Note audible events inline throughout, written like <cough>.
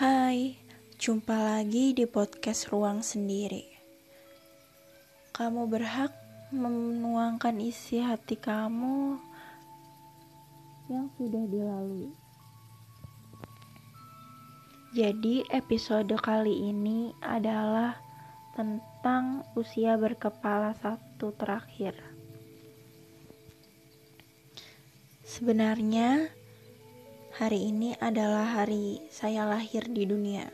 Hai, jumpa lagi di podcast Ruang Sendiri. Kamu berhak menuangkan isi hati kamu yang sudah dilalui. Jadi, episode kali ini adalah tentang usia berkepala satu terakhir. Sebenarnya, Hari ini adalah hari saya lahir di dunia.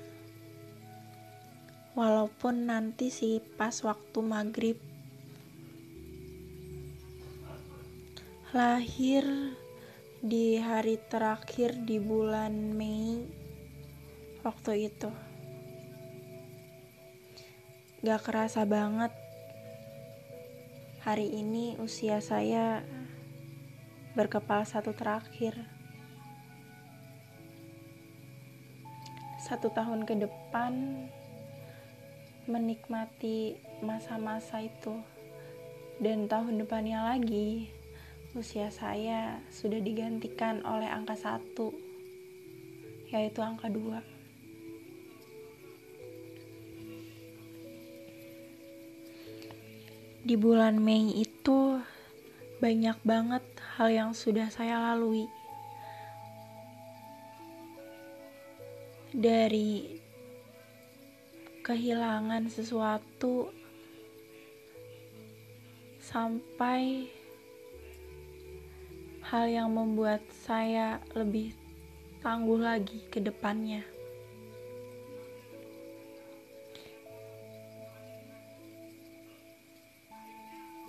Walaupun nanti sih pas waktu maghrib. Lahir di hari terakhir di bulan Mei waktu itu. Gak kerasa banget. Hari ini usia saya berkepala satu terakhir satu tahun ke depan menikmati masa-masa itu. Dan tahun depannya lagi usia saya sudah digantikan oleh angka satu yaitu angka dua. Di bulan Mei itu banyak banget hal yang sudah saya lalui dari kehilangan sesuatu sampai hal yang membuat saya lebih tangguh lagi ke depannya.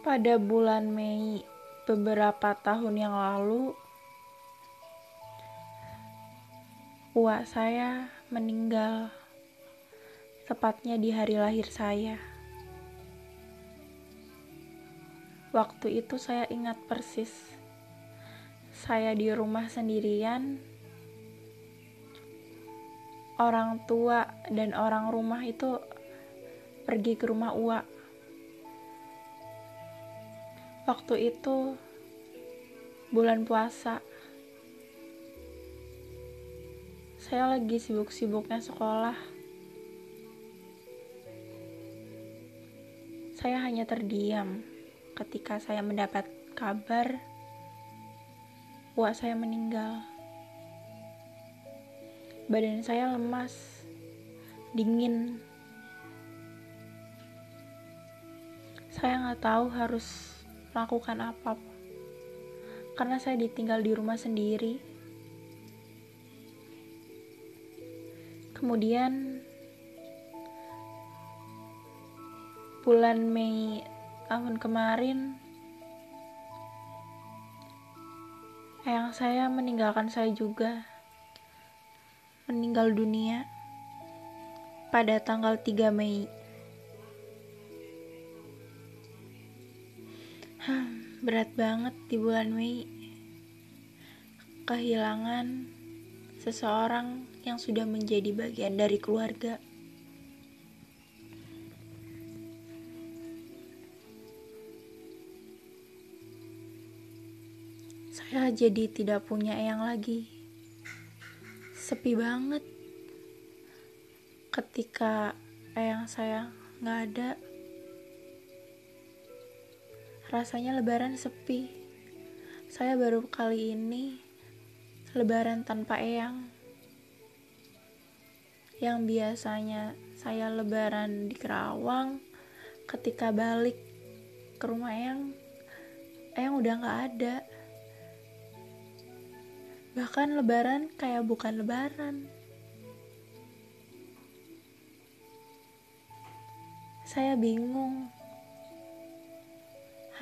Pada bulan Mei beberapa tahun yang lalu, uak saya meninggal tepatnya di hari lahir saya. Waktu itu saya ingat persis. Saya di rumah sendirian. Orang tua dan orang rumah itu pergi ke rumah Uwa. Waktu itu bulan puasa. Saya lagi sibuk-sibuknya sekolah. Saya hanya terdiam ketika saya mendapat kabar bahwa saya meninggal. Badan saya lemas, dingin. Saya nggak tahu harus melakukan apa, karena saya ditinggal di rumah sendiri Kemudian bulan Mei tahun kemarin ayah saya meninggalkan saya juga. Meninggal dunia pada tanggal 3 Mei. Hah, berat banget di bulan Mei. Kehilangan seseorang yang sudah menjadi bagian dari keluarga. Saya jadi tidak punya eyang lagi. Sepi banget. Ketika eyang saya nggak ada, rasanya lebaran sepi. Saya baru kali ini Lebaran tanpa Eyang. Yang biasanya saya lebaran di Kerawang, ketika balik ke rumah Eyang, Eyang udah gak ada. Bahkan lebaran kayak bukan lebaran. Saya bingung.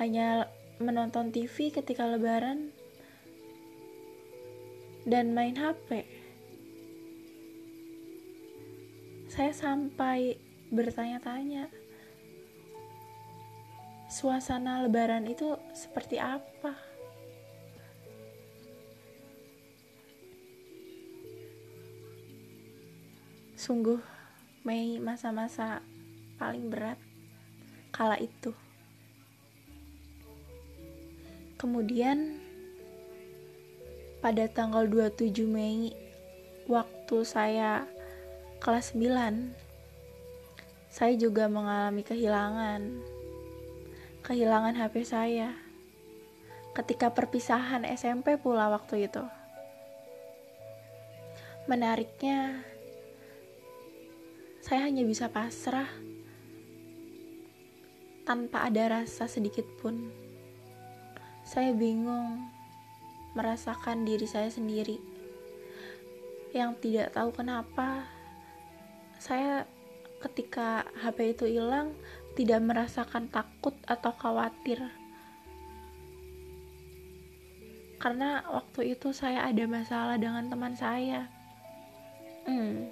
Hanya menonton TV ketika lebaran dan main HP. Saya sampai bertanya-tanya, suasana Lebaran itu seperti apa? Sungguh, Mei masa-masa paling berat kala itu. Kemudian pada tanggal 27 Mei waktu saya kelas 9 saya juga mengalami kehilangan kehilangan HP saya ketika perpisahan SMP pula waktu itu menariknya saya hanya bisa pasrah tanpa ada rasa sedikit pun. Saya bingung merasakan diri saya sendiri yang tidak tahu kenapa saya ketika HP itu hilang tidak merasakan takut atau khawatir. Karena waktu itu saya ada masalah dengan teman saya. Hmm,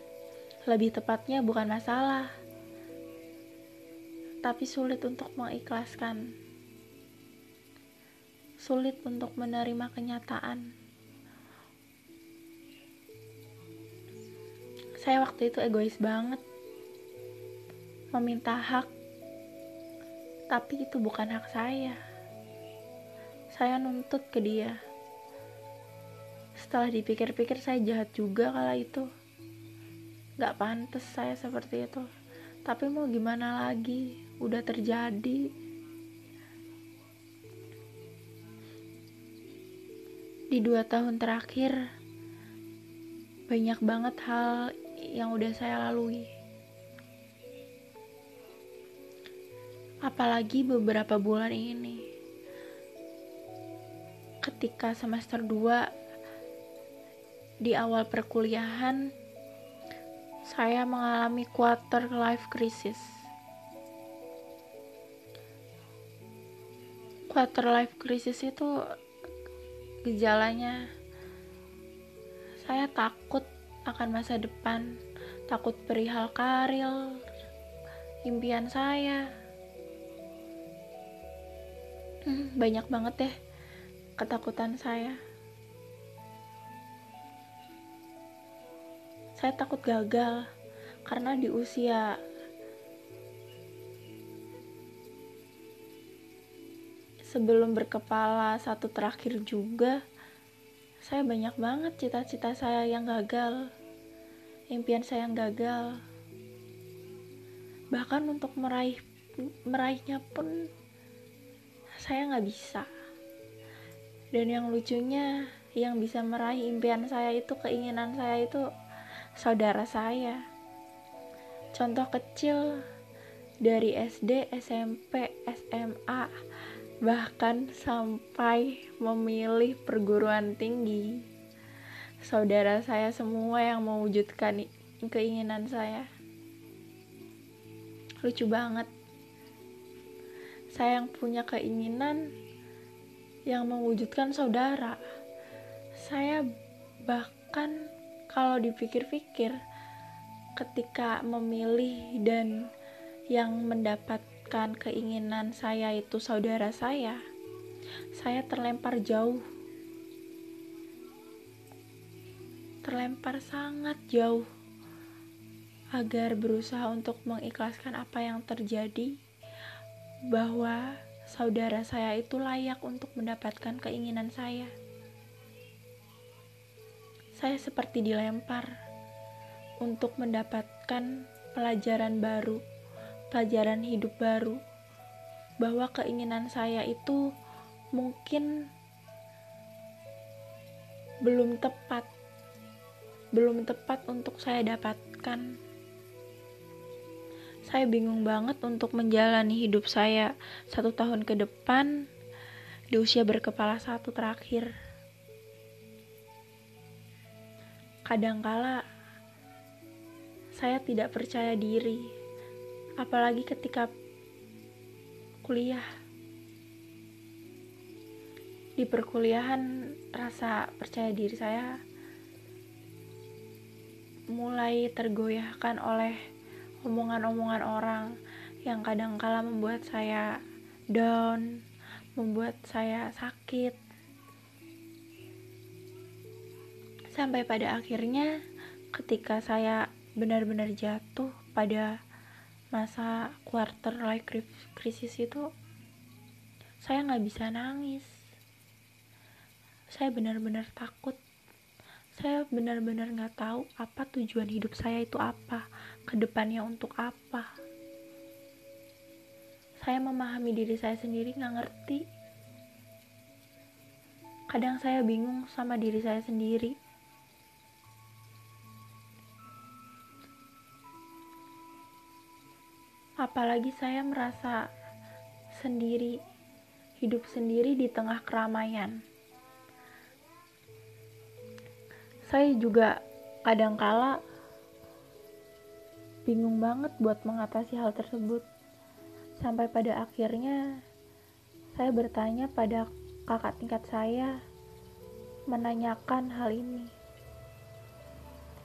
lebih tepatnya bukan masalah, tapi sulit untuk mengikhlaskan, sulit untuk menerima kenyataan. Saya waktu itu egois banget, meminta hak, tapi itu bukan hak saya. Saya nuntut ke dia. Setelah dipikir-pikir, saya jahat juga kala itu. Gak pantas saya seperti itu. Tapi mau gimana lagi? Udah terjadi. Di dua tahun terakhir banyak banget hal yang udah saya lalui apalagi beberapa bulan ini ketika semester 2 di awal perkuliahan saya mengalami quarter life crisis. Quarter life crisis itu gejalanya saya takut akan masa depan, takut perihal karir, impian saya. Hmm, banyak banget deh ketakutan saya. saya takut gagal karena di usia sebelum berkepala satu terakhir juga saya banyak banget cita-cita saya yang gagal. Impian saya yang gagal. Bahkan untuk meraih meraihnya pun saya nggak bisa. Dan yang lucunya yang bisa meraih impian saya itu keinginan saya itu saudara saya. Contoh kecil dari SD, SMP, SMA, bahkan sampai memilih perguruan tinggi. Saudara saya semua yang mewujudkan keinginan saya. Lucu banget. Saya yang punya keinginan yang mewujudkan saudara. Saya bahkan kalau dipikir-pikir ketika memilih dan yang keinginan saya itu saudara saya. Saya terlempar jauh. Terlempar sangat jauh agar berusaha untuk mengikhlaskan apa yang terjadi bahwa saudara saya itu layak untuk mendapatkan keinginan saya. Saya seperti dilempar untuk mendapatkan pelajaran baru, pelajaran hidup baru, bahwa keinginan saya itu mungkin belum tepat, belum tepat untuk saya dapatkan. Saya bingung banget untuk menjalani hidup saya satu tahun ke depan di usia berkepala satu terakhir. Kadangkala saya tidak percaya diri, apalagi ketika kuliah. Di perkuliahan, rasa percaya diri saya mulai tergoyahkan oleh omongan-omongan orang yang kadangkala membuat saya down, membuat saya sakit, Sampai pada akhirnya ketika saya benar-benar jatuh pada masa quarter life crisis itu saya nggak bisa nangis saya benar-benar takut saya benar-benar nggak tahu apa tujuan hidup saya itu apa, ke depannya untuk apa. Saya memahami diri saya sendiri nggak ngerti. Kadang saya bingung sama diri saya sendiri. Apalagi saya merasa sendiri, hidup sendiri di tengah keramaian. Saya juga kadangkala bingung banget buat mengatasi hal tersebut. Sampai pada akhirnya saya bertanya pada kakak tingkat saya menanyakan hal ini.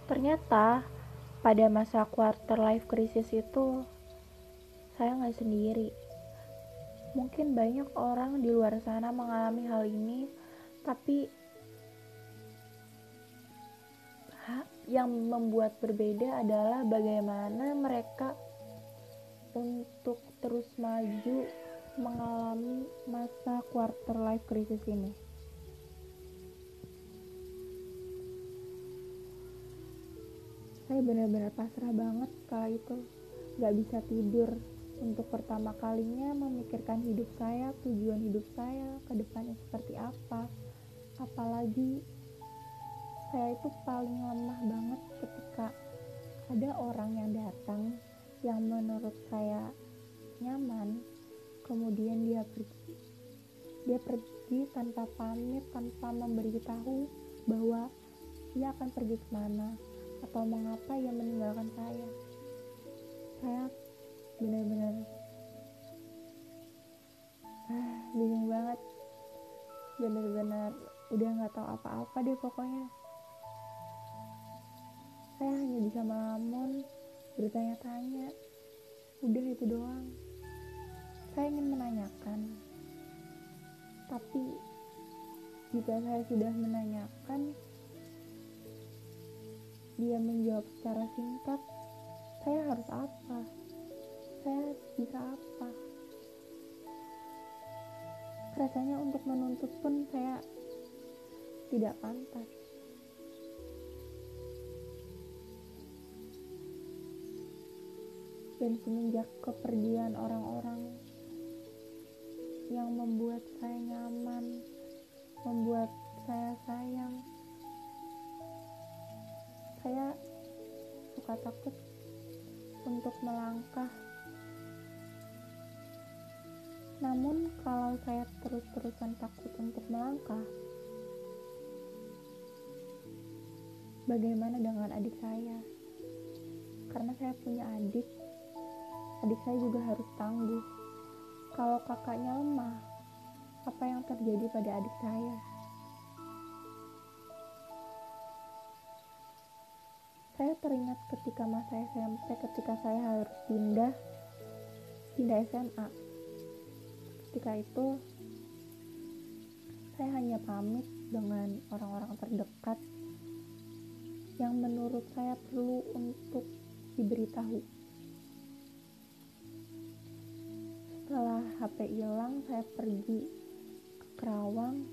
Ternyata pada masa quarter life crisis itu saya nggak sendiri. Mungkin banyak orang di luar sana mengalami hal ini, tapi yang membuat berbeda adalah bagaimana mereka untuk terus maju mengalami masa quarter life crisis ini. Saya benar-benar pasrah banget kala itu, gak bisa tidur untuk pertama kalinya memikirkan hidup saya, tujuan hidup saya, ke depannya seperti apa. Apalagi saya itu paling lemah banget ketika ada orang yang datang yang menurut saya nyaman, kemudian dia pergi. Dia pergi tanpa pamit, tanpa memberitahu bahwa dia akan pergi ke mana atau mengapa ia meninggalkan saya. Saya benar-benar ah, bingung banget. Benar-benar udah nggak tahu apa-apa deh pokoknya. Saya hanya bisa melamun bertanya-tanya. Udah itu doang. Saya ingin menanyakan. Tapi jika saya sudah menanyakan dia menjawab secara singkat saya harus apa saya bisa apa? Rasanya untuk menuntut pun saya tidak pantas. Dan semenjak kepergian orang-orang yang membuat saya nyaman membuat saya sayang saya suka takut untuk melangkah namun kalau saya terus-terusan takut untuk melangkah, bagaimana dengan adik saya? Karena saya punya adik, adik saya juga harus tangguh. Kalau kakaknya lemah, apa yang terjadi pada adik saya? Saya teringat ketika masa SMP ketika saya harus pindah pindah SMA ketika itu saya hanya pamit dengan orang-orang terdekat yang menurut saya perlu untuk diberitahu. Setelah HP hilang, saya pergi ke Kerawang.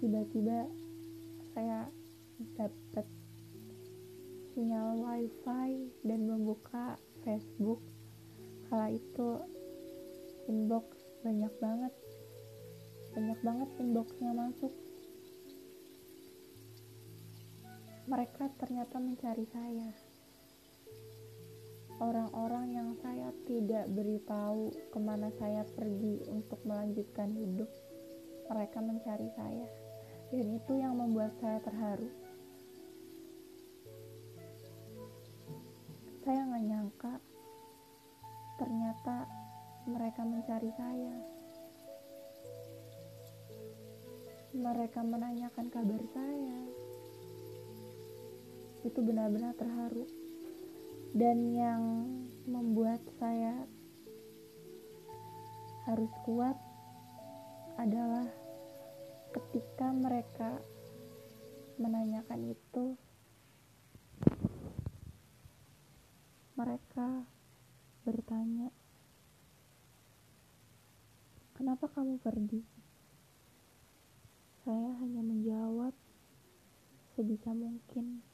Tiba-tiba saya dapat sinyal wifi dan membuka Facebook. Kala itu inbox banyak banget. Banyak banget inboxnya masuk. Mereka ternyata mencari saya. Orang-orang yang saya tidak beritahu ke mana saya pergi untuk melanjutkan hidup mereka mencari saya. Dan itu yang membuat saya terharu. Saya nggak nyangka ternyata mereka mencari saya. Mereka menanyakan kabar saya. Itu benar-benar terharu. Dan yang membuat saya harus kuat adalah ketika mereka menanyakan itu mereka bertanya Kenapa kamu pergi? Saya hanya menjawab sebisa mungkin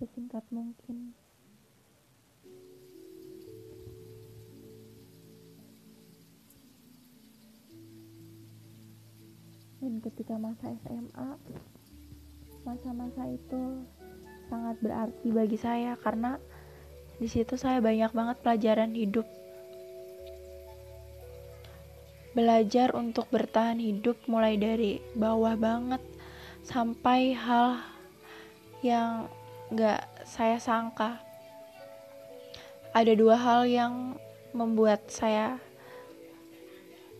sesingkat mungkin dan ketika masa SMA masa-masa itu sangat berarti bagi saya karena di situ saya banyak banget pelajaran hidup belajar untuk bertahan hidup mulai dari bawah banget sampai hal yang gak saya sangka ada dua hal yang membuat saya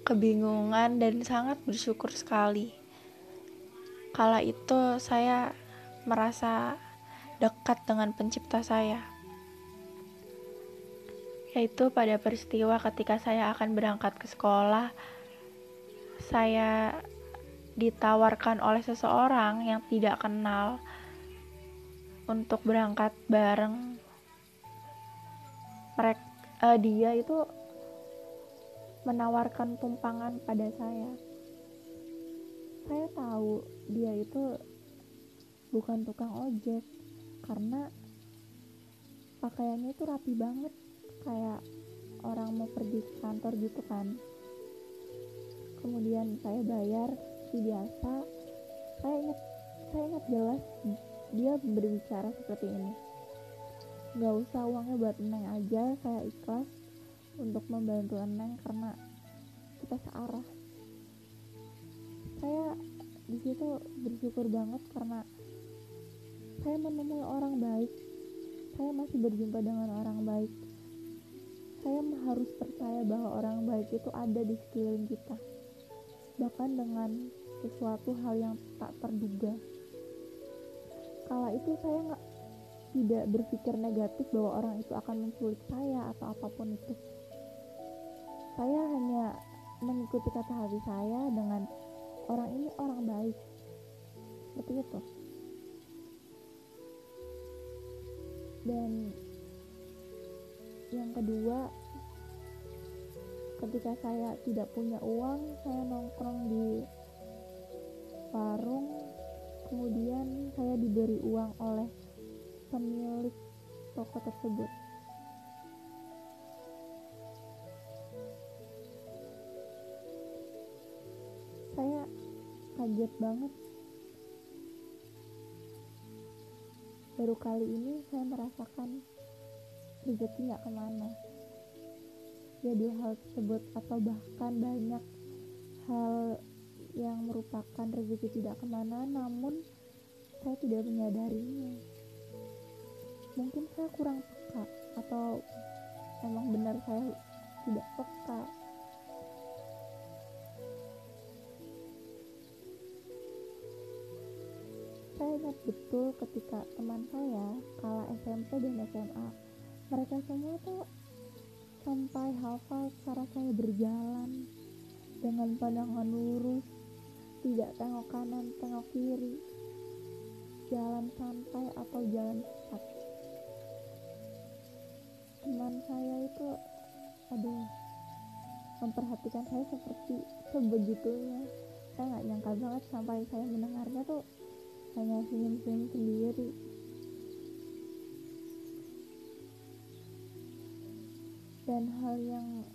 kebingungan dan sangat bersyukur sekali. Kala itu saya merasa dekat dengan pencipta saya. Yaitu pada peristiwa ketika saya akan berangkat ke sekolah, saya ditawarkan oleh seseorang yang tidak kenal untuk berangkat bareng. Mereka, uh, dia itu menawarkan tumpangan pada saya. Saya tahu dia itu bukan tukang ojek karena pakaiannya itu rapi banget kayak orang mau pergi ke kantor gitu kan. Kemudian saya bayar si biasa. Saya ingat saya ingat jelas dia berbicara seperti ini. Gak usah uangnya buat neng aja, saya ikhlas untuk membantu Eneng karena kita searah saya di situ bersyukur banget karena saya menemui orang baik saya masih berjumpa dengan orang baik saya harus percaya bahwa orang baik itu ada di sekeliling kita bahkan dengan sesuatu hal yang tak terduga. Kala itu saya nggak tidak berpikir negatif bahwa orang itu akan menculik saya atau apa pun itu. Saya hanya mengikuti kata hati saya dengan orang ini orang baik. Seperti itu. Dan yang kedua ketika saya tidak punya uang saya nongkrong di warung kemudian saya diberi uang oleh pemilik toko tersebut. Saya kaget banget. Baru kali ini saya merasakan rezeki nggak ke mana. Ya dua hal tersebut atau bahkan banyak hal yang merupakan rezeki tidak ke mana namun saya tidak menyadarinya. Mungkin saya kurang peka atau memang benar saya tidak peka. Saya ingat betul ketika teman saya kala SMP dan SMA mereka semua tuh sampai hafal cara saya berjalan dengan pandangan lurus tidak tengok kanan tengok kiri jalan santai atau jalan cepat. Teman saya itu aduh memperhatikan saya seperti sebegitunya. Saya nggak nyangka banget sampai saya mendengarnya tuh hanya senyum-senyum sendiri dan hal yang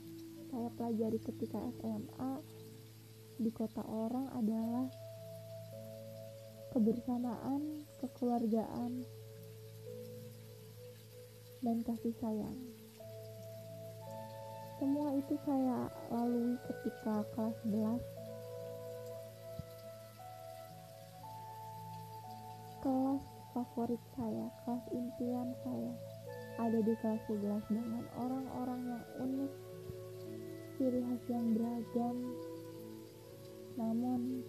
saya pelajari ketika SMA di kota orang adalah kebersamaan, kekeluargaan, dan kasih sayang. Semua itu saya lalui ketika kelas 11 kelas favorit saya, kelas impian saya ada di kelas 11 dengan orang-orang yang unik, ciri khas yang beragam, namun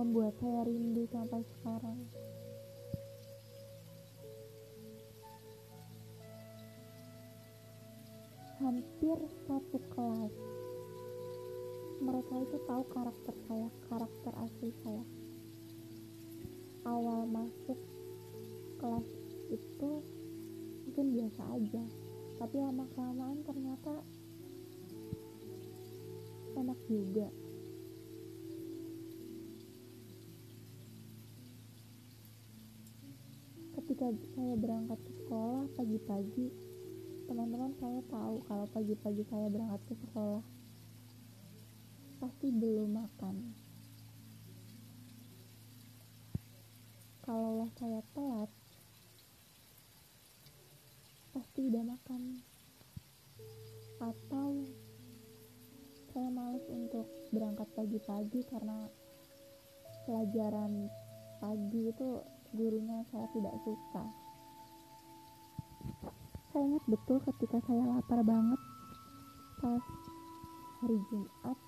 membuat saya rindu sampai sekarang. Hampir satu kelas, mereka itu tahu karakter saya, karakter asli saya awal masuk kelas itu mungkin biasa aja. Tapi lama kelamaan ternyata enak juga. Ketika saya berangkat ke sekolah pagi-pagi teman-teman saya tahu kalau pagi-pagi saya berangkat ke sekolah pasti belum makan. Kalaulah saya telat pasti udah makan. Atau saya males untuk berangkat pagi-pagi karena pelajaran pagi itu gurunya saya tidak suka. Saya ingat betul ketika saya lapar banget pas hari Jumat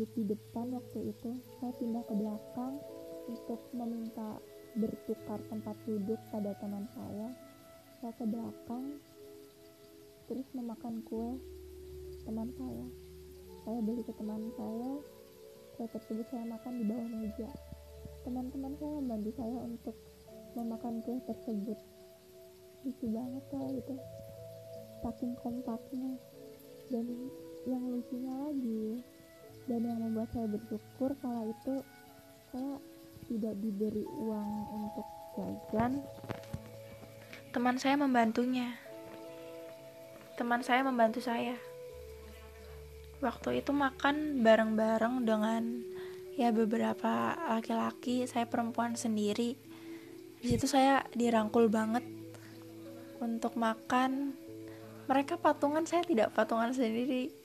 duduk di depan waktu itu saya pindah ke belakang untuk meminta bertukar tempat duduk pada teman saya. Saya ke belakang terus memakan kue teman saya. Saya beli ke teman saya kue tersebut saya makan di bawah meja. Teman-teman saya membantu saya untuk memakan kue tersebut. Lucu banget kalau itu saking kompaknya. Dan yang lucunya lagi dan yang membuat saya bersyukur kala itu saya tidak diberi uang untuk jajan. Teman saya membantunya. Teman saya membantu saya. Waktu itu makan bareng-bareng dengan ya beberapa laki-laki saya perempuan sendiri. Di situ saya dirangkul banget untuk makan. Mereka patungan saya tidak patungan sendiri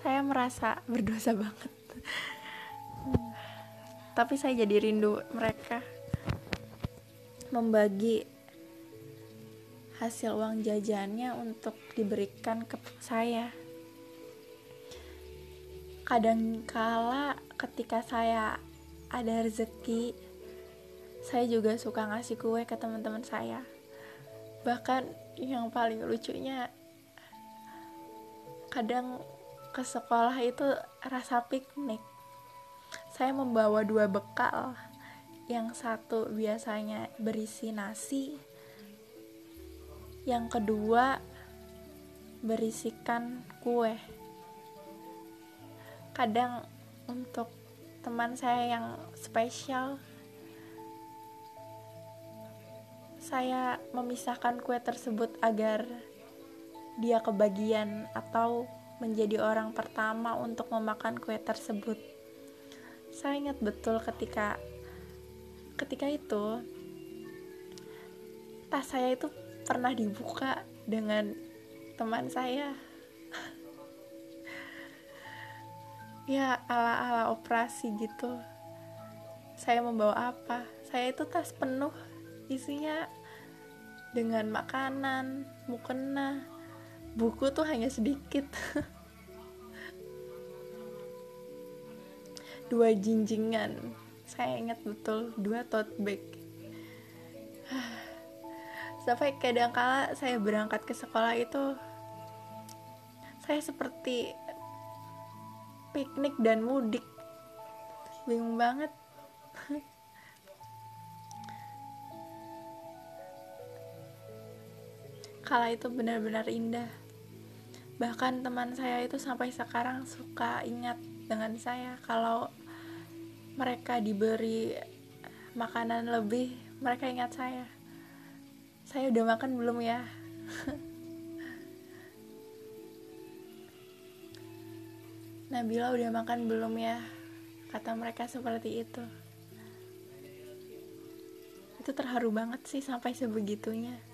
saya merasa berdosa banget tapi saya jadi rindu mereka membagi hasil uang jajannya untuk diberikan ke saya. Kadang kala ketika saya ada rezeki, saya juga suka ngasih kue ke teman-teman saya. Bahkan yang paling lucunya kadang ke sekolah itu rasa piknik. Saya membawa dua bekal. Yang satu biasanya berisi nasi, yang kedua berisikan kue kadang untuk teman saya yang spesial saya memisahkan kue tersebut agar dia kebagian atau menjadi orang pertama untuk memakan kue tersebut. Saya ingat betul ketika ketika itu tas saya itu pernah dibuka dengan teman saya. <laughs> Ya ala-ala operasi gitu. Saya membawa apa? Saya itu tas penuh isinya dengan makanan mukena buku tuh hanya sedikit. Dua jinjingan. Saya ingat betul dua tote bag. Sampai kadang kala saya berangkat ke sekolah itu saya seperti piknik dan mudik. Bingung banget. Kala itu benar-benar indah bahkan teman saya itu sampai sekarang suka ingat dengan saya kalau mereka diberi makanan lebih mereka ingat saya. Saya udah makan belum ya? <laughs> Nabila udah makan belum ya? Kata mereka seperti itu. Itu terharu banget sih sampai sebegitunya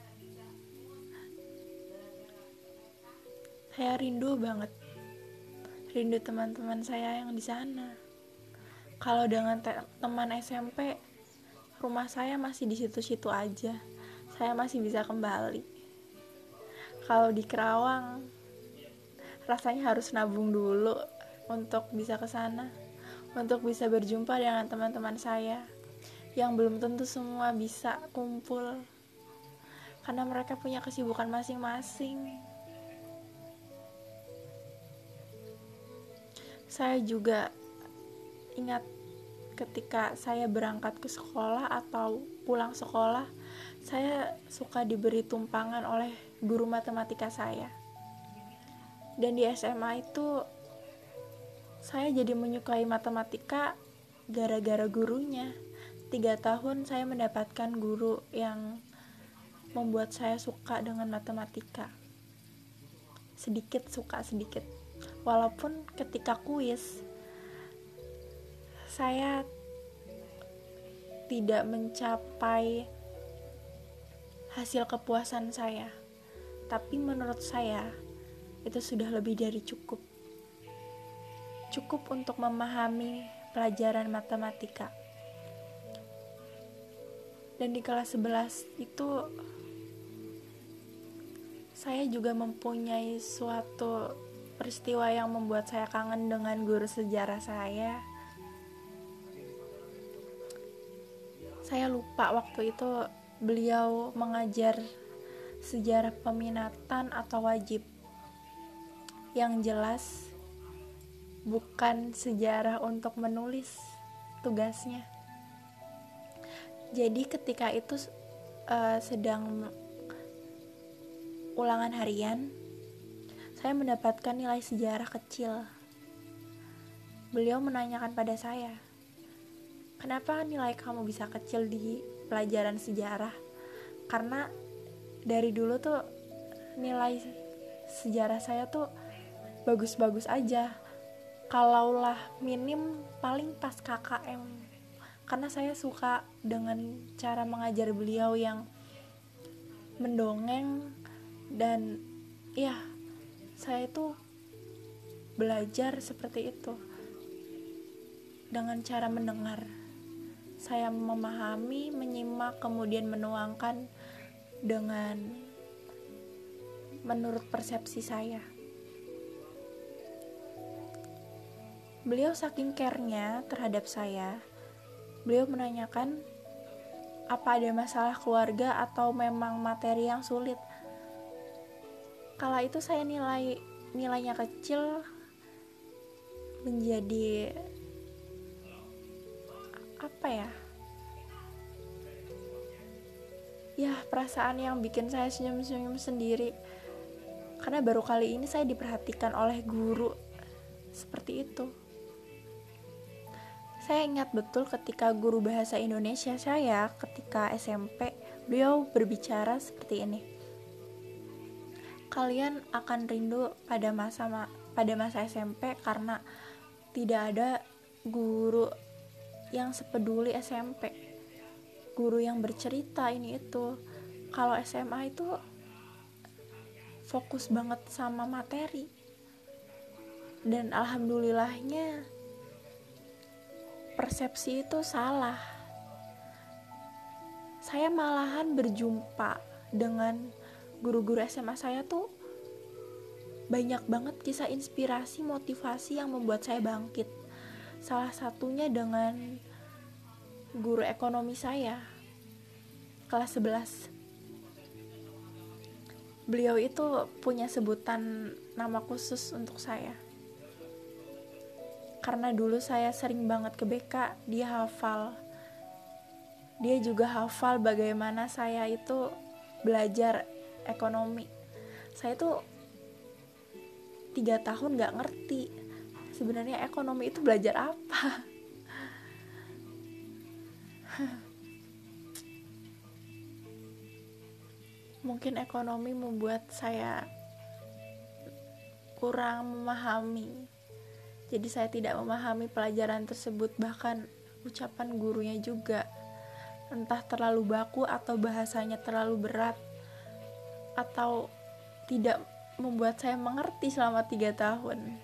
saya rindu banget. Rindu teman-teman saya yang di sana. Kalau dengan teman SMP rumah saya masih di situ-situ aja. Saya masih bisa kembali. Kalau di Kerawang, rasanya harus nabung dulu untuk bisa ke sana, untuk bisa berjumpa dengan teman-teman saya yang belum tentu semua bisa kumpul. Karena mereka punya kesibukan masing-masing. Saya juga ingat ketika saya berangkat ke sekolah atau pulang sekolah, saya suka diberi tumpangan oleh guru matematika saya dan di SMA itu saya jadi menyukai matematika gara-gara gurunya. Tiga tahun saya mendapatkan guru yang membuat saya suka dengan matematika. Sedikit suka sedikit. Walaupun ketika kuis saya tidak mencapai hasil kepuasan saya. Tapi menurut saya itu sudah lebih dari cukup cukup untuk memahami pelajaran matematika. Dan di kelas 11 itu saya juga mempunyai suatu peristiwa yang membuat saya kangen dengan guru sejarah saya. Saya lupa waktu itu beliau mengajar sejarah peminatan atau wajib. Yang jelas bukan sejarah untuk menulis tugasnya. Jadi ketika itu uh, sedang ulangan harian, saya mendapatkan nilai sejarah kecil. Beliau menanyakan pada saya, "Kenapa nilai kamu bisa kecil di pelajaran sejarah?" Karena dari dulu tuh nilai sejarah saya tuh bagus-bagus aja kalaulah minim paling pas KKM karena saya suka dengan cara mengajar beliau yang mendongeng dan ya saya itu belajar seperti itu. Dengan cara mendengar. Saya memahami menyimak kemudian menuangkan dengan menurut persepsi saya. Beliau saking care-nya terhadap saya, beliau menanyakan apa ada masalah keluarga atau memang materi yang sulit. Kala itu saya nilai nilainya kecil menjadi apa ya? Ya, perasaan yang bikin saya senyum-senyum sendiri. Karena baru kali ini saya diperhatikan oleh guru seperti itu. Saya ingat betul ketika guru bahasa Indonesia saya ketika SMP, beliau berbicara seperti ini. Kalian akan rindu pada masa pada masa SMP karena tidak ada guru yang sepeduli SMP. Guru yang bercerita ini itu. Kalau SMA itu fokus banget sama materi. Dan alhamdulillahnya persepsi itu salah. Saya malahan berjumpa dengan guru-guru SMA saya tuh banyak banget kisah inspirasi, motivasi yang membuat saya bangkit. Salah satunya dengan guru ekonomi saya kelas 11. Beliau itu punya sebutan nama khusus untuk saya karena dulu saya sering banget ke BK dia hafal dia juga hafal bagaimana saya itu belajar ekonomi. Saya tuh tiga tahun nggak ngerti sebenarnya ekonomi itu belajar apa. <laughs> Mungkin ekonomi membuat saya kurang memahami. Jadi saya tidak memahami pelajaran tersebut bahkan ucapan gurunya juga. Entah terlalu baku atau bahasanya terlalu berat atau tidak membuat saya mengerti selama tiga tahun.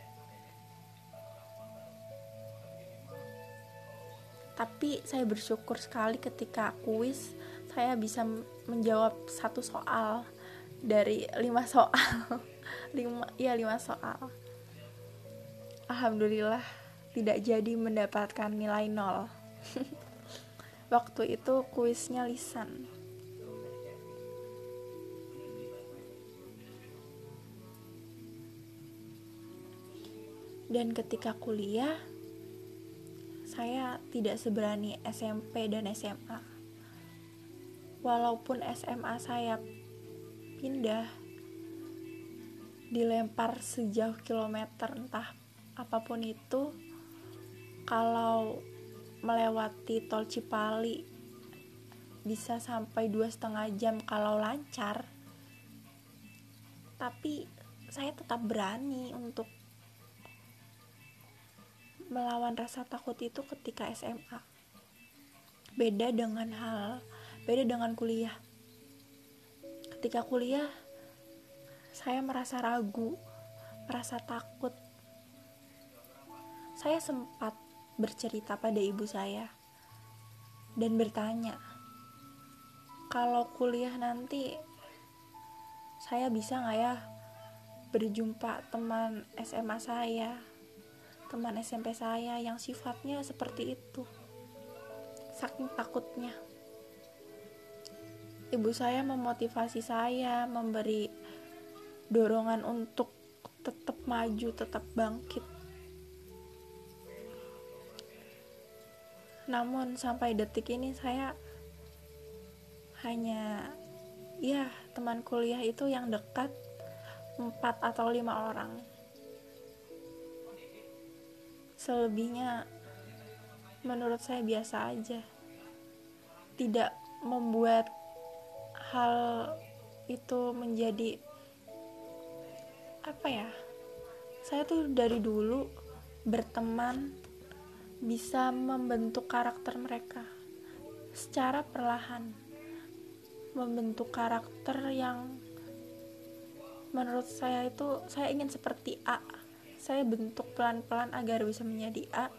Tapi saya bersyukur sekali ketika kuis saya bisa menjawab satu soal dari lima soal. <laughs> Lima ya lima soal. Alhamdulillah tidak jadi mendapatkan nilai nol. <laughs> Waktu itu kuisnya lisan dan ketika kuliah saya tidak seberani SMP dan SMA walaupun SMA saya pindah dilempar sejauh kilometer entah apa pun itu kalau melewati tol Cipali bisa sampai dua setengah jam kalau lancar. Tapi saya tetap berani untuk melawan rasa takut itu ketika SMA beda dengan hal beda dengan kuliah. Ketika kuliah saya merasa ragu merasa takut. Saya sempat bercerita pada ibu saya dan bertanya kalau kuliah nanti saya bisa nggak ya berjumpa teman SMA saya teman SMP saya yang sifatnya seperti itu. Saking takutnya. Ibu saya memotivasi saya memberi dorongan untuk tetap maju tetap bangkit. Namun sampai detik ini saya hanya ya teman kuliah itu yang dekat empat atau lima orang selebihnya menurut saya biasa aja. Tidak membuat hal itu menjadi apa ya saya tuh dari dulu berteman bisa membentuk karakter mereka secara perlahan. Membentuk karakter yang menurut saya itu saya ingin seperti A saya bentuk pelan-pelan agar bisa menjadi A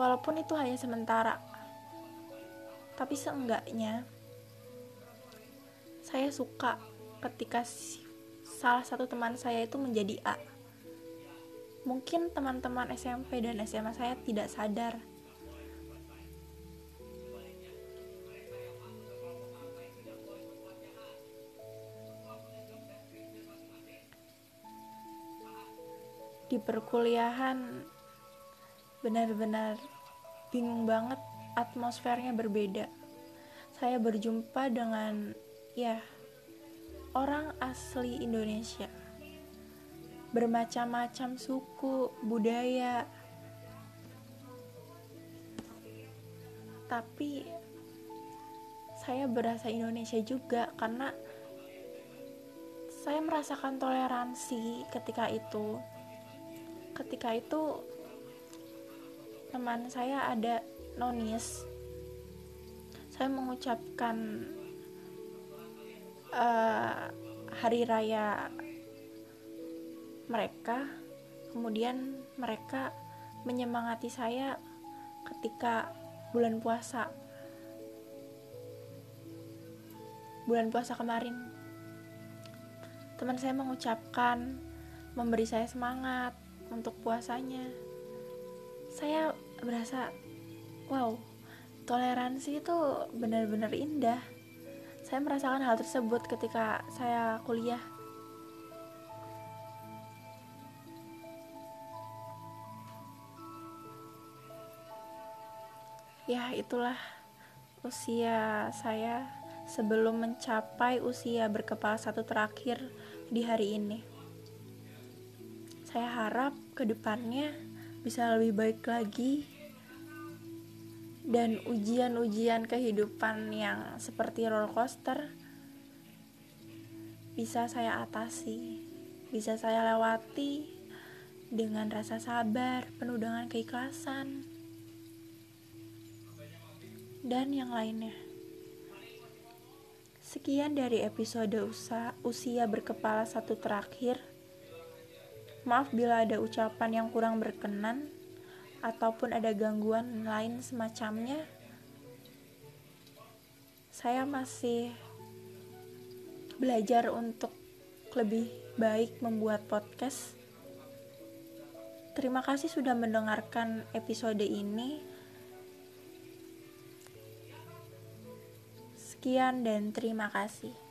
walaupun itu hanya sementara. Tapi seenggaknya saya suka ketika salah satu teman saya itu menjadi A. Mungkin teman-teman SMP dan SMA saya tidak sadar di perkuliahan benar-benar bingung banget atmosfernya berbeda. Saya berjumpa dengan ya orang asli Indonesia. Bermacam-macam suku budaya. Tapi saya berasa Indonesia juga karena saya merasakan toleransi ketika itu ketika itu teman saya ada nonis. Saya mengucapkan uh, hari raya mereka. Kemudian mereka menyemangati saya ketika bulan puasa. Bulan puasa kemarin. Teman saya mengucapkan memberi saya semangat untuk puasanya. Saya berasa wow toleransi itu benar-benar indah. Saya merasakan hal tersebut ketika saya kuliah. Ya itulah usia saya sebelum mencapai usia berkepala satu terakhir di hari ini. Saya harap ke depannya bisa lebih baik lagi dan ujian-ujian kehidupan yang seperti roller coaster bisa saya atasi, bisa saya lewati dengan rasa sabar, penuh dengan keikhlasan, dan yang lainnya. Sekian dari episode usia berkepala satu terakhir. Maaf bila ada ucapan yang kurang berkenan ataupun ada gangguan lain semacamnya. Saya masih belajar untuk lebih baik membuat podcast. Terima kasih sudah mendengarkan episode ini. Sekian dan terima kasih.